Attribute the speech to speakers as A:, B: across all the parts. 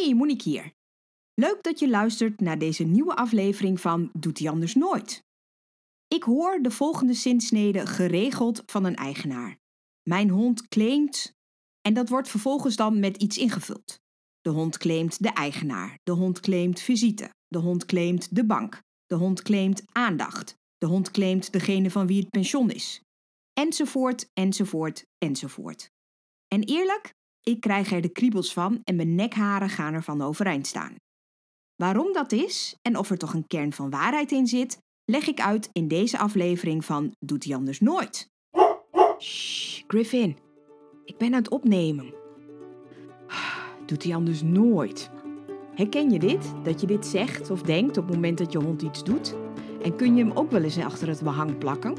A: Hey, Monique hier. Leuk dat je luistert naar deze nieuwe aflevering van Doet hij anders nooit. Ik hoor de volgende zinsnede geregeld van een eigenaar. Mijn hond claimt. En dat wordt vervolgens dan met iets ingevuld. De hond claimt de eigenaar. De hond claimt visite. De hond claimt de bank. De hond claimt aandacht. De hond claimt degene van wie het pension is. Enzovoort, enzovoort, enzovoort. En eerlijk, ik krijg er de kriebels van en mijn nekharen gaan ervan overeind staan. Waarom dat is en of er toch een kern van waarheid in zit, leg ik uit in deze aflevering van Doet hij anders nooit. Shh, Griffin, ik ben aan het opnemen. Doet hij anders nooit. Herken je dit? Dat je dit zegt of denkt op het moment dat je hond iets doet? En kun je hem ook wel eens achter het behang plakken?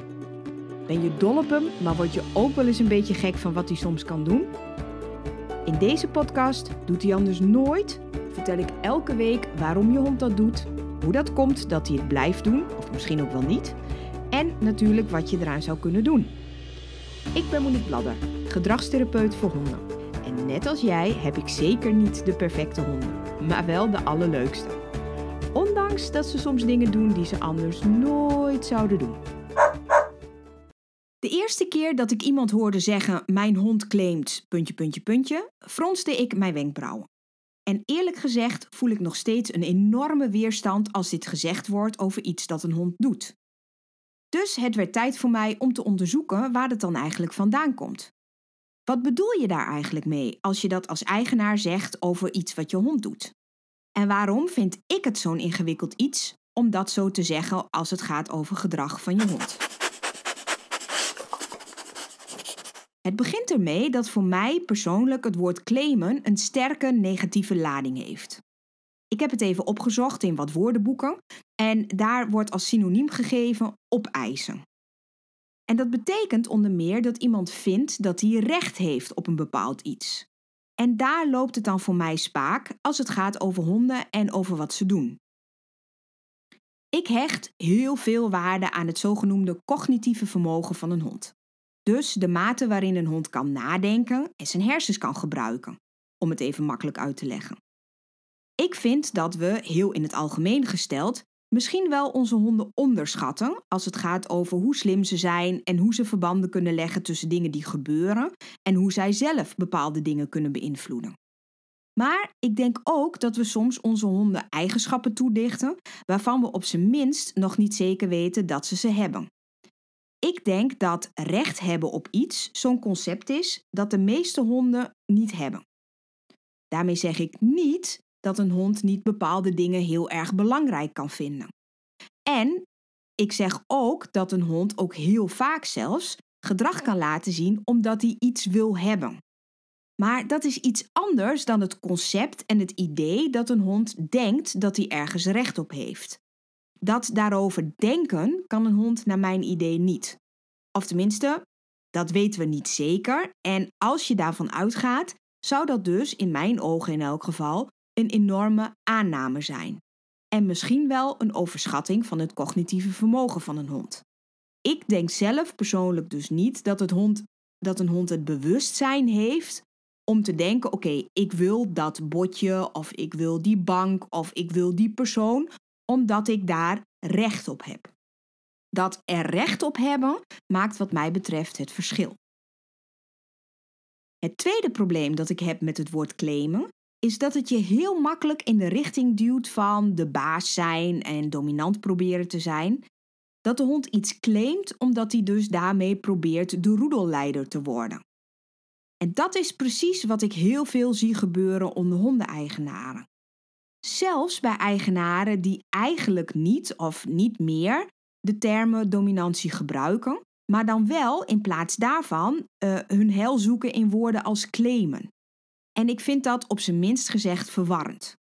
A: Ben je dol op hem, maar word je ook wel eens een beetje gek van wat hij soms kan doen? In deze podcast Doet hij anders nooit vertel ik elke week waarom je hond dat doet, hoe dat komt dat hij het blijft doen, of misschien ook wel niet, en natuurlijk wat je eraan zou kunnen doen. Ik ben Monique Bladder, gedragstherapeut voor honden. En net als jij heb ik zeker niet de perfecte honden, maar wel de allerleukste. Ondanks dat ze soms dingen doen die ze anders nooit zouden doen. De eerste keer dat ik iemand hoorde zeggen: Mijn hond claimt. puntje, puntje, puntje, fronste ik mijn wenkbrauwen. En eerlijk gezegd voel ik nog steeds een enorme weerstand als dit gezegd wordt over iets dat een hond doet. Dus het werd tijd voor mij om te onderzoeken waar het dan eigenlijk vandaan komt. Wat bedoel je daar eigenlijk mee als je dat als eigenaar zegt over iets wat je hond doet? En waarom vind ik het zo'n ingewikkeld iets om dat zo te zeggen als het gaat over gedrag van je hond? Het begint ermee dat voor mij persoonlijk het woord claimen een sterke negatieve lading heeft. Ik heb het even opgezocht in wat woordenboeken en daar wordt als synoniem gegeven opeisen. En dat betekent onder meer dat iemand vindt dat hij recht heeft op een bepaald iets. En daar loopt het dan voor mij spaak als het gaat over honden en over wat ze doen. Ik hecht heel veel waarde aan het zogenoemde cognitieve vermogen van een hond. Dus de mate waarin een hond kan nadenken en zijn hersens kan gebruiken, om het even makkelijk uit te leggen. Ik vind dat we, heel in het algemeen gesteld, misschien wel onze honden onderschatten als het gaat over hoe slim ze zijn en hoe ze verbanden kunnen leggen tussen dingen die gebeuren en hoe zij zelf bepaalde dingen kunnen beïnvloeden. Maar ik denk ook dat we soms onze honden eigenschappen toedichten waarvan we op zijn minst nog niet zeker weten dat ze ze hebben. Ik denk dat recht hebben op iets zo'n concept is dat de meeste honden niet hebben. Daarmee zeg ik niet dat een hond niet bepaalde dingen heel erg belangrijk kan vinden. En ik zeg ook dat een hond ook heel vaak zelfs gedrag kan laten zien omdat hij iets wil hebben. Maar dat is iets anders dan het concept en het idee dat een hond denkt dat hij ergens recht op heeft. Dat daarover denken kan een hond naar mijn idee niet. Of tenminste, dat weten we niet zeker. En als je daarvan uitgaat, zou dat dus in mijn ogen in elk geval een enorme aanname zijn. En misschien wel een overschatting van het cognitieve vermogen van een hond. Ik denk zelf persoonlijk dus niet dat, het hond, dat een hond het bewustzijn heeft om te denken: oké, ik wil dat botje, of ik wil die bank, of ik wil die persoon, omdat ik daar recht op heb. Dat er recht op hebben maakt wat mij betreft het verschil. Het tweede probleem dat ik heb met het woord claimen is dat het je heel makkelijk in de richting duwt van de baas zijn en dominant proberen te zijn. Dat de hond iets claimt omdat hij dus daarmee probeert de roedelleider te worden. En dat is precies wat ik heel veel zie gebeuren onder hondeneigenaren. Zelfs bij eigenaren die eigenlijk niet of niet meer de termen dominantie gebruiken, maar dan wel in plaats daarvan uh, hun heil zoeken in woorden als claimen. En ik vind dat op zijn minst gezegd verwarrend.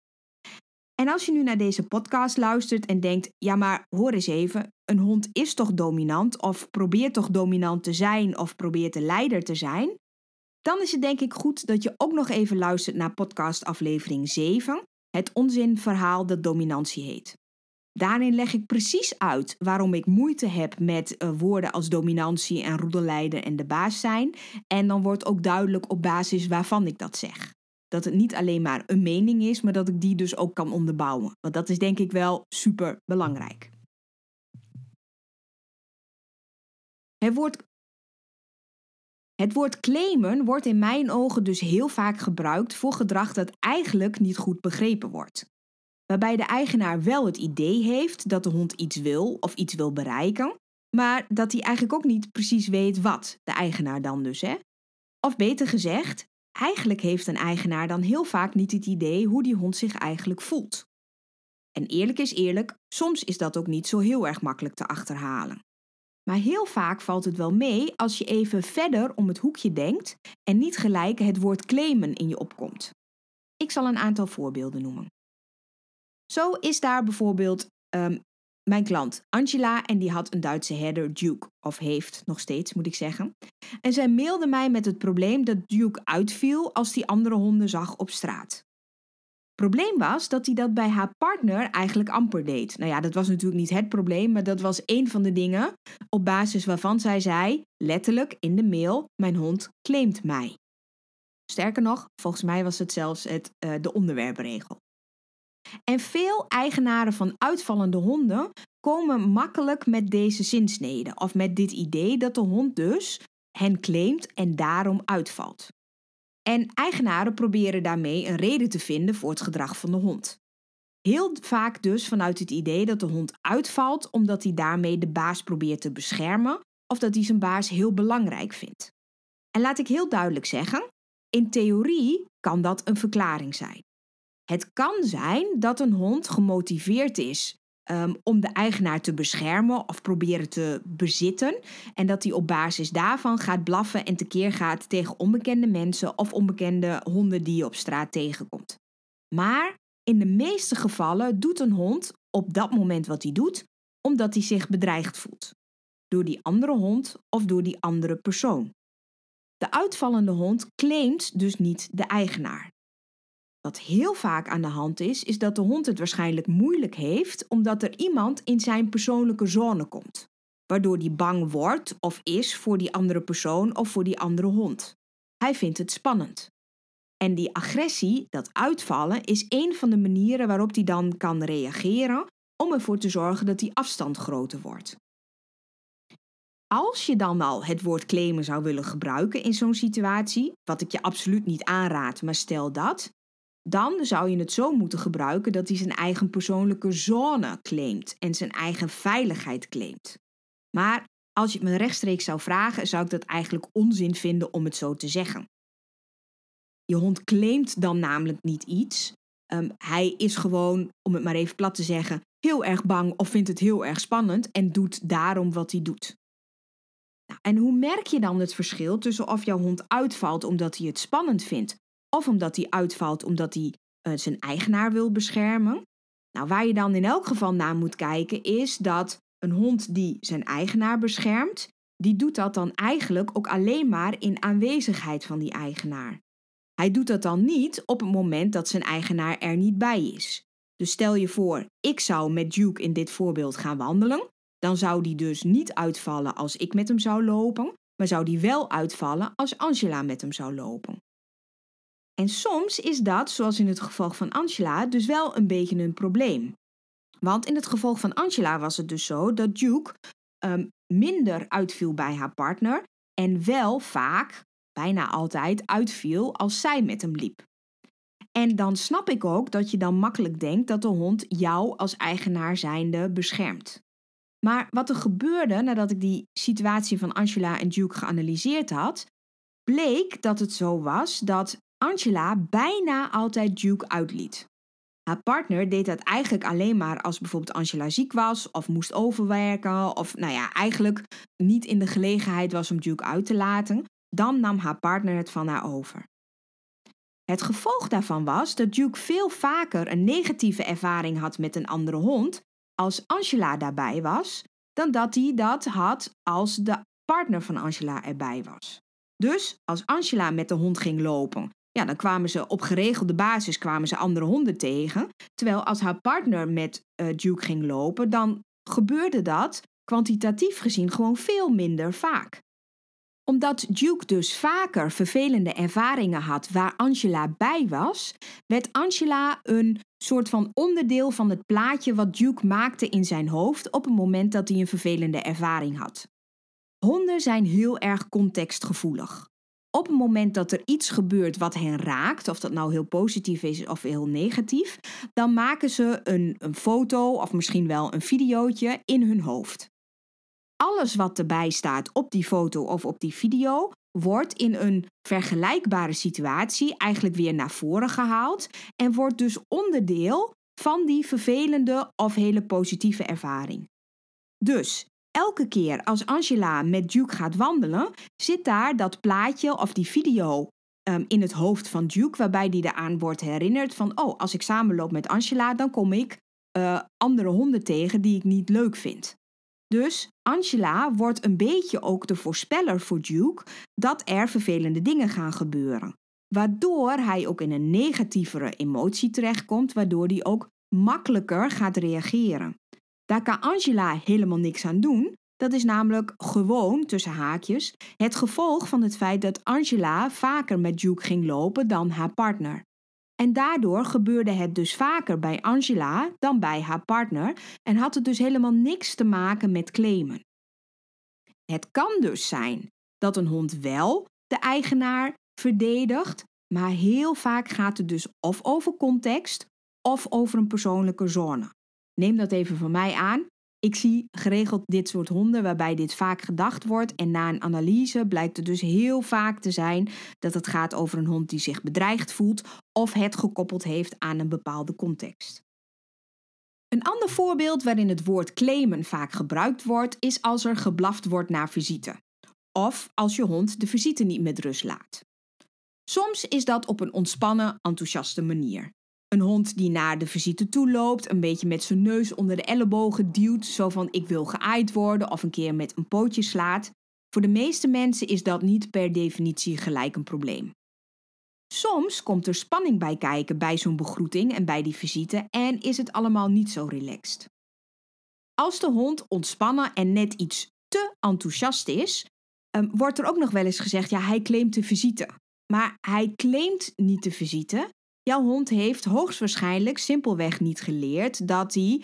A: En als je nu naar deze podcast luistert en denkt: ja, maar hoor eens even, een hond is toch dominant of probeert toch dominant te zijn of probeert de leider te zijn, dan is het denk ik goed dat je ook nog even luistert naar podcast aflevering 7, het onzinverhaal dat dominantie heet. Daarin leg ik precies uit waarom ik moeite heb met uh, woorden als dominantie en roedelleider en de baas zijn. En dan wordt ook duidelijk op basis waarvan ik dat zeg. Dat het niet alleen maar een mening is, maar dat ik die dus ook kan onderbouwen. Want dat is denk ik wel super belangrijk. Het woord, het woord claimen wordt in mijn ogen dus heel vaak gebruikt voor gedrag dat eigenlijk niet goed begrepen wordt. Waarbij de eigenaar wel het idee heeft dat de hond iets wil of iets wil bereiken, maar dat hij eigenlijk ook niet precies weet wat, de eigenaar dan dus. Hè? Of beter gezegd, eigenlijk heeft een eigenaar dan heel vaak niet het idee hoe die hond zich eigenlijk voelt. En eerlijk is eerlijk, soms is dat ook niet zo heel erg makkelijk te achterhalen. Maar heel vaak valt het wel mee als je even verder om het hoekje denkt en niet gelijk het woord claimen in je opkomt. Ik zal een aantal voorbeelden noemen. Zo is daar bijvoorbeeld ehm, mijn klant Angela en die had een Duitse herder Duke, of heeft nog steeds moet ik zeggen. En zij mailde mij met het probleem dat Duke uitviel als hij andere honden zag op straat. Probleem was dat hij dat bij haar partner eigenlijk amper deed. Nou ja, dat was natuurlijk niet het probleem, maar dat was een van de dingen op basis waarvan zij zei, letterlijk in de mail: Mijn hond claimt mij. Sterker nog, volgens mij was het zelfs het, uh, de onderwerpregel. En veel eigenaren van uitvallende honden komen makkelijk met deze zinsnede of met dit idee dat de hond dus hen claimt en daarom uitvalt. En eigenaren proberen daarmee een reden te vinden voor het gedrag van de hond. Heel vaak dus vanuit het idee dat de hond uitvalt omdat hij daarmee de baas probeert te beschermen of dat hij zijn baas heel belangrijk vindt. En laat ik heel duidelijk zeggen, in theorie kan dat een verklaring zijn. Het kan zijn dat een hond gemotiveerd is um, om de eigenaar te beschermen of proberen te bezitten. En dat hij op basis daarvan gaat blaffen en tekeer gaat tegen onbekende mensen of onbekende honden die je op straat tegenkomt. Maar in de meeste gevallen doet een hond op dat moment wat hij doet, omdat hij zich bedreigd voelt. Door die andere hond of door die andere persoon. De uitvallende hond claimt dus niet de eigenaar. Wat heel vaak aan de hand is, is dat de hond het waarschijnlijk moeilijk heeft omdat er iemand in zijn persoonlijke zone komt. Waardoor hij bang wordt of is voor die andere persoon of voor die andere hond. Hij vindt het spannend. En die agressie, dat uitvallen, is een van de manieren waarop hij dan kan reageren om ervoor te zorgen dat die afstand groter wordt. Als je dan al het woord claimen zou willen gebruiken in zo'n situatie, wat ik je absoluut niet aanraad, maar stel dat, dan zou je het zo moeten gebruiken dat hij zijn eigen persoonlijke zone claimt en zijn eigen veiligheid claimt. Maar als je het me rechtstreeks zou vragen, zou ik dat eigenlijk onzin vinden om het zo te zeggen. Je hond claimt dan namelijk niet iets. Ehm, hij is gewoon, om het maar even plat te zeggen, heel erg bang of vindt het heel erg spannend en doet daarom wat hij doet. Nou, en hoe merk je dan het verschil tussen of jouw hond uitvalt omdat hij het spannend vindt of omdat hij uitvalt omdat hij uh, zijn eigenaar wil beschermen. Nou, waar je dan in elk geval naar moet kijken is dat een hond die zijn eigenaar beschermt, die doet dat dan eigenlijk ook alleen maar in aanwezigheid van die eigenaar. Hij doet dat dan niet op het moment dat zijn eigenaar er niet bij is. Dus stel je voor, ik zou met Duke in dit voorbeeld gaan wandelen, dan zou die dus niet uitvallen als ik met hem zou lopen, maar zou die wel uitvallen als Angela met hem zou lopen. En soms is dat, zoals in het geval van Angela, dus wel een beetje een probleem. Want in het geval van Angela was het dus zo dat Duke um, minder uitviel bij haar partner en wel vaak, bijna altijd, uitviel als zij met hem liep. En dan snap ik ook dat je dan makkelijk denkt dat de hond jou als eigenaar zijnde beschermt. Maar wat er gebeurde nadat ik die situatie van Angela en Duke geanalyseerd had, bleek dat het zo was dat Angela bijna altijd Duke uitliet. Haar partner deed dat eigenlijk alleen maar als bijvoorbeeld Angela ziek was of moest overwerken of nou ja, eigenlijk niet in de gelegenheid was om Duke uit te laten. Dan nam haar partner het van haar over. Het gevolg daarvan was dat Duke veel vaker een negatieve ervaring had met een andere hond als Angela daarbij was, dan dat hij dat had als de partner van Angela erbij was. Dus als Angela met de hond ging lopen ja, dan kwamen ze op geregelde basis kwamen ze andere honden tegen. Terwijl als haar partner met uh, Duke ging lopen, dan gebeurde dat kwantitatief gezien gewoon veel minder vaak. Omdat Duke dus vaker vervelende ervaringen had waar Angela bij was, werd Angela een soort van onderdeel van het plaatje wat Duke maakte in zijn hoofd op het moment dat hij een vervelende ervaring had. Honden zijn heel erg contextgevoelig. Op het moment dat er iets gebeurt wat hen raakt, of dat nou heel positief is of heel negatief, dan maken ze een, een foto of misschien wel een videootje in hun hoofd. Alles wat erbij staat op die foto of op die video wordt in een vergelijkbare situatie eigenlijk weer naar voren gehaald en wordt dus onderdeel van die vervelende of hele positieve ervaring. Dus elke keer als Angela met Duke gaat wandelen, zit daar dat plaatje of die video um, in het hoofd van Duke, waarbij die eraan wordt herinnerd van, oh, als ik samenloop met Angela, dan kom ik uh, andere honden tegen die ik niet leuk vind. Dus Angela wordt een beetje ook de voorspeller voor Duke dat er vervelende dingen gaan gebeuren. Waardoor hij ook in een negatievere emotie terechtkomt, waardoor hij ook makkelijker gaat reageren. Daar kan Angela helemaal niks aan doen. Dat is namelijk gewoon, tussen haakjes, het gevolg van het feit dat Angela vaker met Duke ging lopen dan haar partner. En daardoor gebeurde het dus vaker bij Angela dan bij haar partner en had het dus helemaal niks te maken met claimen. Het kan dus zijn dat een hond wel de eigenaar verdedigt, maar heel vaak gaat het dus of over context of over een persoonlijke zone. Neem dat even van mij aan. Ik zie geregeld dit soort honden waarbij dit vaak gedacht wordt en na een analyse blijkt het dus heel vaak te zijn dat het gaat over een hond die zich bedreigd voelt of het gekoppeld heeft aan een bepaalde context. Een ander voorbeeld waarin het woord claimen vaak gebruikt wordt is als er geblaft wordt naar visite of als je hond de visite niet met rust laat. Soms is dat op een ontspannen, enthousiaste manier. Een hond die naar de visite toe loopt, een beetje met zijn neus onder de ellebogen duwt, zo van ik wil geaaid worden of een keer met een pootje slaat. Voor de meeste mensen is dat niet per definitie gelijk een probleem. Soms komt er spanning bij kijken bij zo'n begroeting en bij die visite en is het allemaal niet zo relaxed. Als de hond ontspannen en net iets te enthousiast is, ehm, wordt er ook nog wel eens gezegd: ja, hij claimt de visite. Maar hij claimt niet de visite, Jouw hond heeft hoogstwaarschijnlijk simpelweg niet geleerd dat hij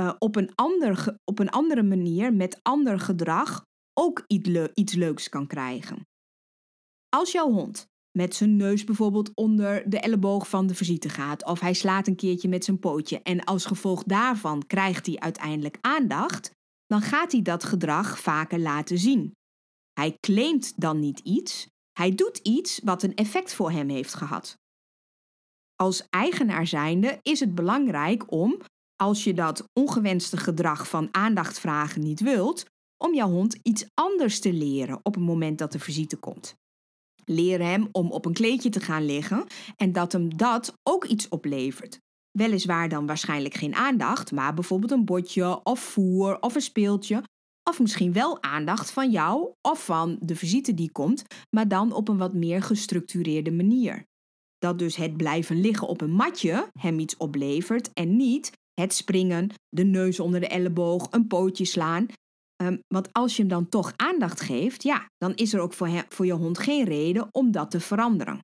A: uh, op, een ander, op een andere manier met ander gedrag ook iets, iets leuks kan krijgen. Als jouw hond met zijn neus bijvoorbeeld onder de elleboog van de visite gaat, of hij slaat een keertje met zijn pootje en als gevolg daarvan krijgt hij uiteindelijk aandacht, dan gaat hij dat gedrag vaker laten zien. Hij claimt dan niet iets, hij doet iets wat een effect voor hem heeft gehad als eigenaar zijnde is het belangrijk om, als je dat ongewenste gedrag van aandacht vragen niet wilt, om jouw hond iets anders te leren op het moment dat de visite komt. Leer hem om op een kleedje te gaan liggen en dat hem dat ook iets oplevert. Weliswaar dan waarschijnlijk geen aandacht, maar bijvoorbeeld een bordje of voer of een speeltje. Of misschien wel aandacht van jou of van de visite die komt, maar dan op een wat meer gestructureerde manier dat dus het blijven liggen op een matje hem iets oplevert en niet het springen, de neus onder de elleboog, een pootje slaan. Um, want als je hem dan toch aandacht geeft, ja, dan is er ook voor, voor je hond geen reden om dat te veranderen.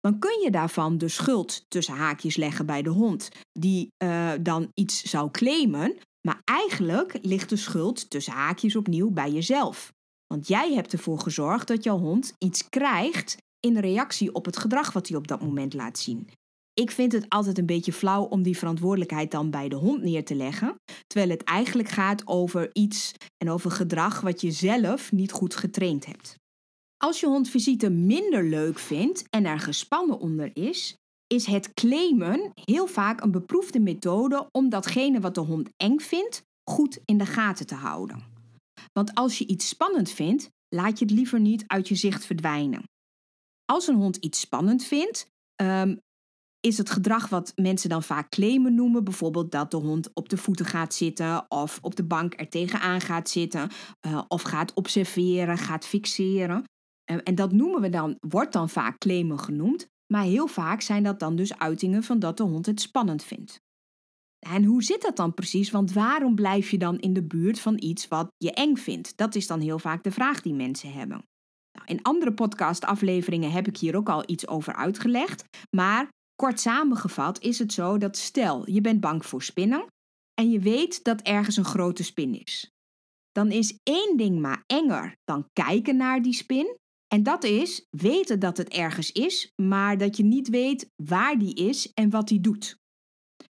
A: Dan kun je daarvan de schuld tussen haakjes leggen bij de hond, die uh, dan iets zou claimen, maar eigenlijk ligt de schuld tussen haakjes opnieuw bij jezelf. Want jij hebt ervoor gezorgd dat jouw hond iets krijgt in reactie op het gedrag wat hij op dat moment laat zien. Ik vind het altijd een beetje flauw om die verantwoordelijkheid dan bij de hond neer te leggen, terwijl het eigenlijk gaat over iets en over gedrag wat je zelf niet goed getraind hebt. Als je hond visite minder leuk vindt en er gespannen onder is, is het claimen heel vaak een beproefde methode om datgene wat de hond eng vindt goed in de gaten te houden. Want als je iets spannend vindt, laat je het liever niet uit je zicht verdwijnen. Als een hond iets spannend vindt, um, is het gedrag wat mensen dan vaak claimen noemen. Bijvoorbeeld dat de hond op de voeten gaat zitten of op de bank er tegenaan gaat zitten uh, of gaat observeren, gaat fixeren. Uh, en dat noemen we dan, wordt dan vaak claimen genoemd. Maar heel vaak zijn dat dan dus uitingen van dat de hond het spannend vindt. En hoe zit dat dan precies? Want waarom blijf je dan in de buurt van iets wat je eng vindt? Dat is dan heel vaak de vraag die mensen hebben. Nou, in andere podcastafleveringen heb ik hier ook al iets over uitgelegd, maar kort samengevat is het zo dat stel je bent bang voor spinnen en je weet dat ergens een grote spin is. Dan is één ding maar enger dan kijken naar die spin en dat is weten dat het ergens is, maar dat je niet weet waar die is en wat die doet.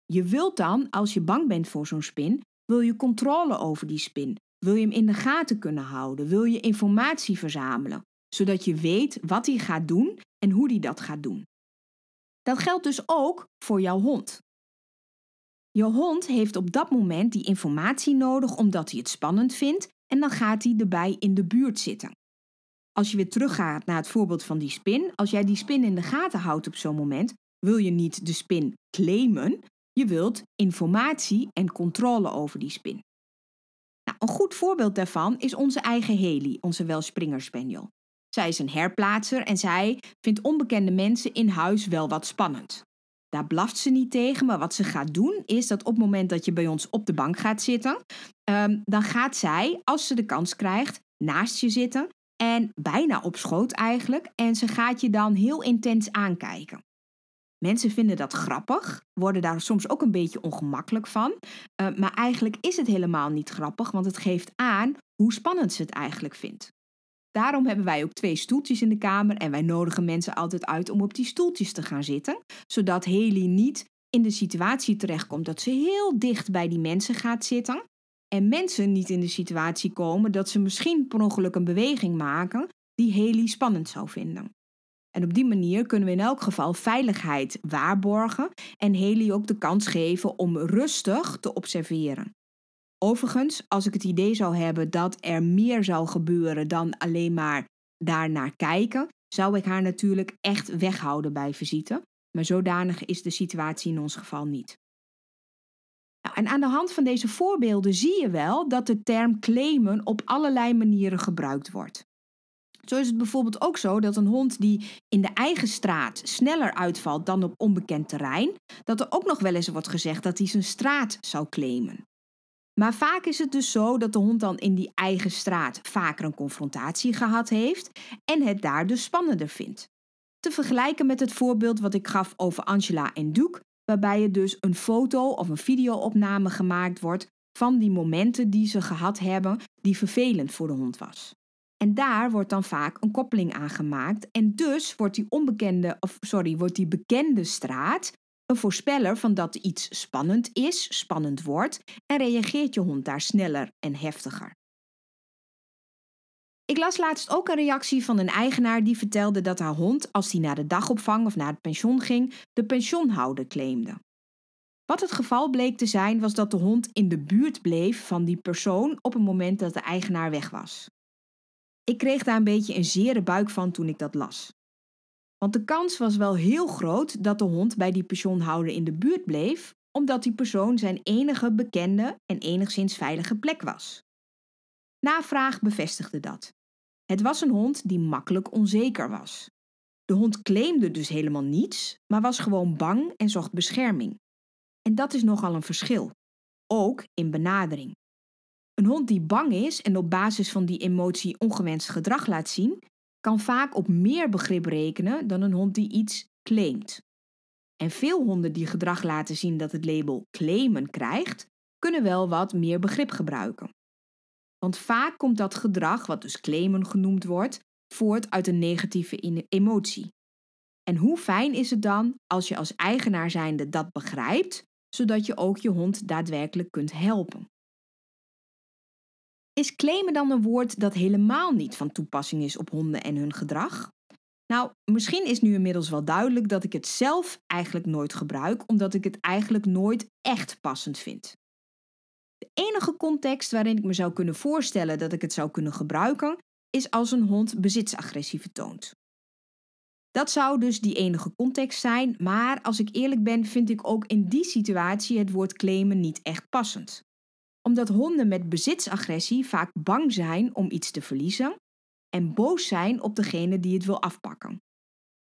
A: Je wilt dan, als je bang bent voor zo'n spin, wil je controle over die spin. Wil je hem in de gaten kunnen houden? Wil je informatie verzamelen? Zodat je weet wat hij gaat doen en hoe hij dat gaat doen. Dat geldt dus ook voor jouw hond. Je hond heeft op dat moment die informatie nodig omdat hij het spannend vindt en dan gaat hij erbij in de buurt zitten. Als je weer teruggaat naar het voorbeeld van die spin, als jij die spin in de gaten houdt op zo'n moment, wil je niet de spin claimen, je wilt informatie en controle over die spin. Nou, een goed voorbeeld daarvan is onze eigen Haley, onze Welspringer Spaniel. Zij is een herplaatser en zij vindt onbekende mensen in huis wel wat spannend. Daar blaft ze niet tegen, maar wat ze gaat doen is dat op het moment dat je bij ons op de bank gaat zitten, um, dan gaat zij, als ze de kans krijgt, naast je zitten en bijna op schoot eigenlijk. En ze gaat je dan heel intens aankijken. Mensen vinden dat grappig, worden daar soms ook een beetje ongemakkelijk van. Uh, maar eigenlijk is het helemaal niet grappig, want het geeft aan hoe spannend ze het eigenlijk vindt. Daarom hebben wij ook twee stoeltjes in de kamer en wij nodigen mensen altijd uit om op die stoeltjes te gaan zitten, zodat Haley niet in de situatie terechtkomt dat ze heel dicht bij die mensen gaat zitten en mensen niet in de situatie komen dat ze misschien per ongeluk een beweging maken die Haley spannend zou vinden. En op die manier kunnen we in elk geval veiligheid waarborgen en Haley ook de kans geven om rustig te observeren. Overigens, als ik het idee zou hebben dat er meer zou gebeuren dan alleen maar daarnaar kijken, zou ik haar natuurlijk echt weghouden bij visite. Maar zodanig is de situatie in ons geval niet. Nou, en aan de hand van deze voorbeelden zie je wel dat de term claimen op allerlei manieren gebruikt wordt. Zo is het bijvoorbeeld ook zo dat een hond die in de eigen straat sneller uitvalt dan op onbekend terrein, dat er ook nog wel eens wordt gezegd dat hij zijn straat zou claimen. Maar vaak is het dus zo dat de hond dan in die eigen straat vaker een confrontatie gehad heeft en het daar dus spannender vindt. Te vergelijken met het voorbeeld wat ik gaf over Angela en Duke, waarbij er dus een foto of een videoopname gemaakt wordt van die momenten die ze gehad hebben die vervelend voor de hond was. En daar wordt dan vaak een koppeling aan gemaakt en dus wordt die onbekende of sorry, wordt die bekende straat een voorspeller van dat iets spannend is, spannend wordt en reageert je hond daar sneller en heftiger. Ik las laatst ook een reactie van een eigenaar die vertelde dat haar hond, als hij naar de dagopvang of naar het pension ging, de pensionhouder claimde. Wat het geval bleek te zijn, was dat de hond in de buurt bleef van die persoon op het moment dat de eigenaar weg was. Ik kreeg daar een beetje een zere buik van toen ik dat las. Want de kans was wel heel groot dat de hond bij die pensionhouder in de buurt bleef, omdat die persoon zijn enige bekende en enigszins veilige plek was. Navraag bevestigde dat. Het was een hond die makkelijk onzeker was. De hond claimde dus helemaal niets, maar was gewoon bang en zocht bescherming. En dat is nogal een verschil, ook in benadering. Een hond die bang is en op basis van die emotie ongewenst gedrag laat zien, kan vaak op meer begrip rekenen dan een hond die iets claimt. En veel honden die gedrag laten zien dat het label claimen krijgt, kunnen wel wat meer begrip gebruiken. Want vaak komt dat gedrag, wat dus claimen genoemd wordt, voort uit een negatieve emotie. En hoe fijn is het dan als je als eigenaar zijnde dat begrijpt, zodat je ook je hond daadwerkelijk kunt helpen? Is claimen dan een woord dat helemaal niet van toepassing is op honden en hun gedrag? Nou, misschien is nu inmiddels wel duidelijk dat ik het zelf eigenlijk nooit gebruik, omdat ik het eigenlijk nooit echt passend vind. De enige context waarin ik me zou kunnen voorstellen dat ik het zou kunnen gebruiken, is als een hond bezitsagressie vertoont. Dat zou dus die enige context zijn, maar als ik eerlijk ben, vind ik ook in die situatie het woord claimen niet echt passend omdat honden met bezitsagressie vaak bang zijn om iets te verliezen en boos zijn op degene die het wil afpakken.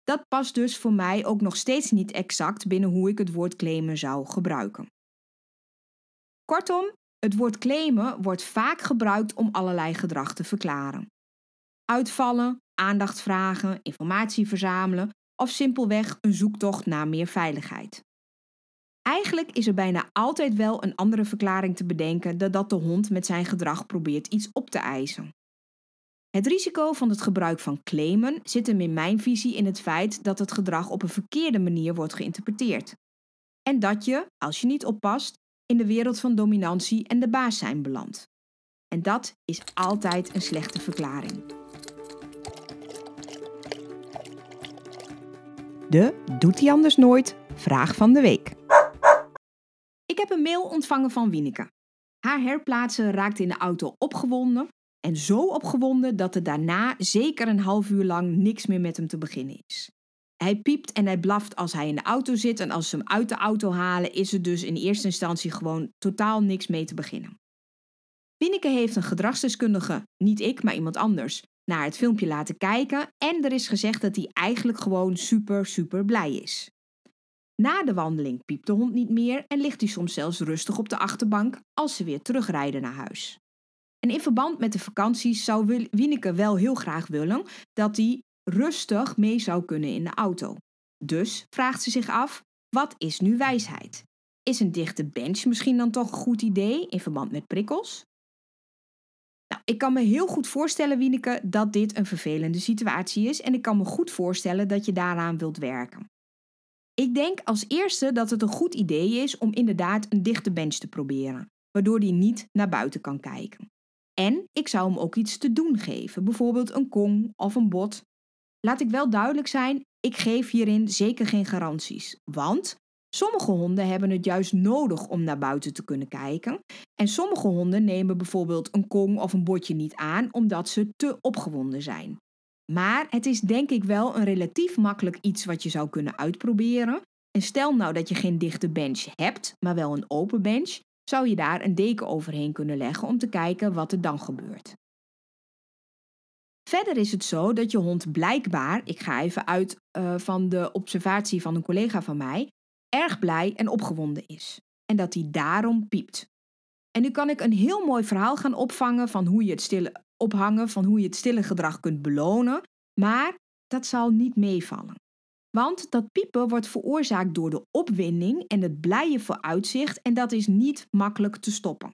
A: Dat past dus voor mij ook nog steeds niet exact binnen hoe ik het woord claimen zou gebruiken. Kortom, het woord claimen wordt vaak gebruikt om allerlei gedrag te verklaren. Uitvallen, aandacht vragen, informatie verzamelen of simpelweg een zoektocht naar meer veiligheid. Eigenlijk is er bijna altijd wel een andere verklaring te bedenken dan dat de hond met zijn gedrag probeert iets op te eisen. Het risico van het gebruik van claimen zit hem in mijn visie in het feit dat het gedrag op een verkeerde manier wordt geïnterpreteerd. En dat je, als je niet oppast, in de wereld van dominantie en de baas zijn belandt. En dat is altijd een slechte verklaring. De Doet hij anders nooit? Vraag van de week. Ik heb een mail ontvangen van Wieneke. Haar herplaatsen raakte in de auto opgewonden en zo opgewonden dat er daarna zeker een half uur lang niks meer met hem te beginnen is. Hij piept en hij blaft als hij in de auto zit en als ze hem uit de auto halen is er dus in eerste instantie gewoon totaal niks mee te beginnen. Wieneke heeft een gedragsdeskundige, niet ik, maar iemand anders, naar het filmpje laten kijken en er is gezegd dat hij eigenlijk gewoon super, super blij is. Na de wandeling piept de hond niet meer en ligt hij soms zelfs rustig op de achterbank als ze weer terugrijden naar huis. En in verband met de vakanties zou Wieneke wel heel graag willen dat hij rustig mee zou kunnen in de auto. Dus vraagt ze zich af: wat is nu wijsheid? Is een dichte bench misschien dan toch een goed idee in verband met prikkels? Nou, ik kan me heel goed voorstellen, Wieneke, dat dit een vervelende situatie is en ik kan me goed voorstellen dat je daaraan wilt werken. Ik denk als eerste dat het een goed idee is om inderdaad een dichte bench te proberen, waardoor die niet naar buiten kan kijken. En ik zou hem ook iets te doen geven, bijvoorbeeld een kong of een bot. Laat ik wel duidelijk zijn, ik geef hierin zeker geen garanties, want sommige honden hebben het juist nodig om naar buiten te kunnen kijken en sommige honden nemen bijvoorbeeld een kong of een botje niet aan omdat ze te opgewonden zijn. Maar het is denk ik wel een relatief makkelijk iets wat je zou kunnen uitproberen. En stel nou dat je geen dichte bench hebt, maar wel een open bench, zou je daar een deken overheen kunnen leggen om te kijken wat er dan gebeurt. Verder is het zo dat je hond blijkbaar, ik ga even uit uh, van de observatie van een collega van mij, erg blij en opgewonden is. En dat hij daarom piept. En nu kan ik een heel mooi verhaal gaan opvangen van hoe je het stille ophangen, van hoe je het stille gedrag kunt belonen, maar dat zal niet meevallen. Want dat piepen wordt veroorzaakt door de opwinding en het blije vooruitzicht en dat is niet makkelijk te stoppen.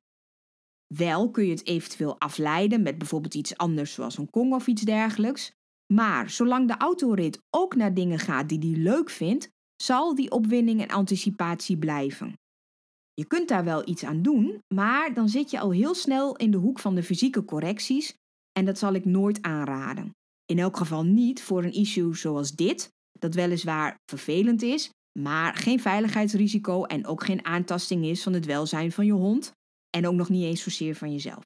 A: Wel kun je het eventueel afleiden met bijvoorbeeld iets anders zoals een kong of iets dergelijks, maar zolang de autorit ook naar dingen gaat die hij leuk vindt, zal die opwinding en anticipatie blijven. Je kunt daar wel iets aan doen, maar dan zit je al heel snel in de hoek van de fysieke correcties en dat zal ik nooit aanraden. In elk geval niet voor een issue zoals dit, dat weliswaar vervelend is, maar geen veiligheidsrisico en ook geen aantasting is van het welzijn van je hond en ook nog niet eens zozeer van jezelf.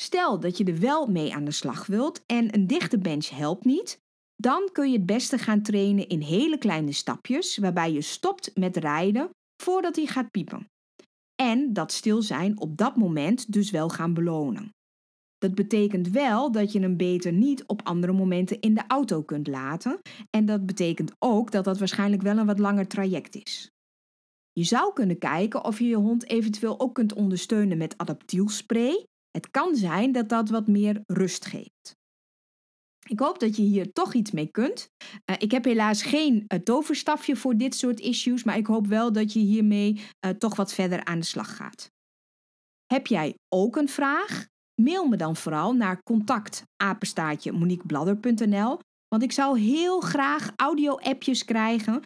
A: Stel dat je er wel mee aan de slag wilt en een dichte bench helpt niet, dan kun je het beste gaan trainen in hele kleine stapjes waarbij je stopt met rijden voordat hij gaat piepen. En dat stil zijn op dat moment dus wel gaan belonen. Dat betekent wel dat je hem beter niet op andere momenten in de auto kunt laten. En dat betekent ook dat dat waarschijnlijk wel een wat langer traject is. Je zou kunnen kijken of je je hond eventueel ook kunt ondersteunen met adaptielspray. Het kan zijn dat dat wat meer rust geeft. Ik hoop dat je hier toch iets mee kunt. Uh, ik heb helaas geen uh, toverstafje voor dit soort issues, maar ik hoop wel dat je hiermee uh, toch wat verder aan de slag gaat. Heb jij ook een vraag? Mail me dan vooral naar contact moniquebladder.nl want ik zou heel graag audio-appjes krijgen,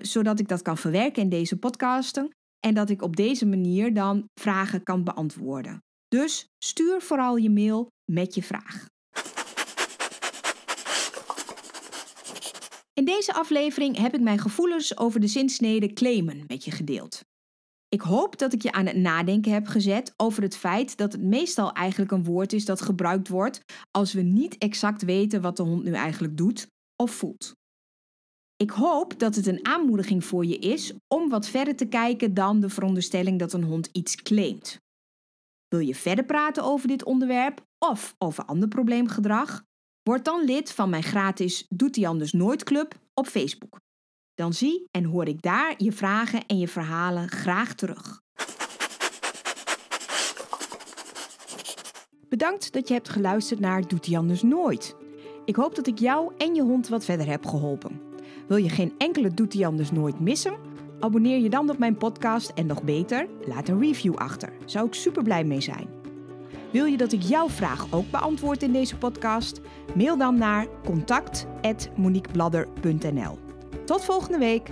A: zodat ik dat kan verwerken in deze podcasten en dat ik op deze manier dan vragen kan beantwoorden. Dus stuur vooral je mail met je vraag. In deze aflevering heb ik mijn gevoelens over de zinsnede claimen met je gedeeld. Ik hoop dat ik je aan het nadenken heb gezet over het feit dat het meestal eigenlijk een woord is dat gebruikt wordt als we niet exact weten wat de hond nu eigenlijk doet of voelt. Ik hoop dat het een aanmoediging voor je is om wat verder te kijken dan de veronderstelling dat een hond iets claimt. Wil je verder praten over dit onderwerp of over ander probleemgedrag? Word dan lid van mijn gratis Doet die anders nooit club op Facebook. Dan zie en hoor ik daar je vragen en je verhalen graag terug. Bedankt dat je hebt geluisterd naar Doet die anders nooit. Ik hoop dat ik jou en je hond wat verder heb geholpen. Wil je geen enkele Doet die anders nooit missen? Abonneer je dan op mijn podcast en nog beter, laat een review achter. Zou ik super blij mee zijn. Wil je dat ik jouw vraag ook beantwoord in deze podcast? Mail dan naar contact.moniquebladder.nl. Tot volgende week!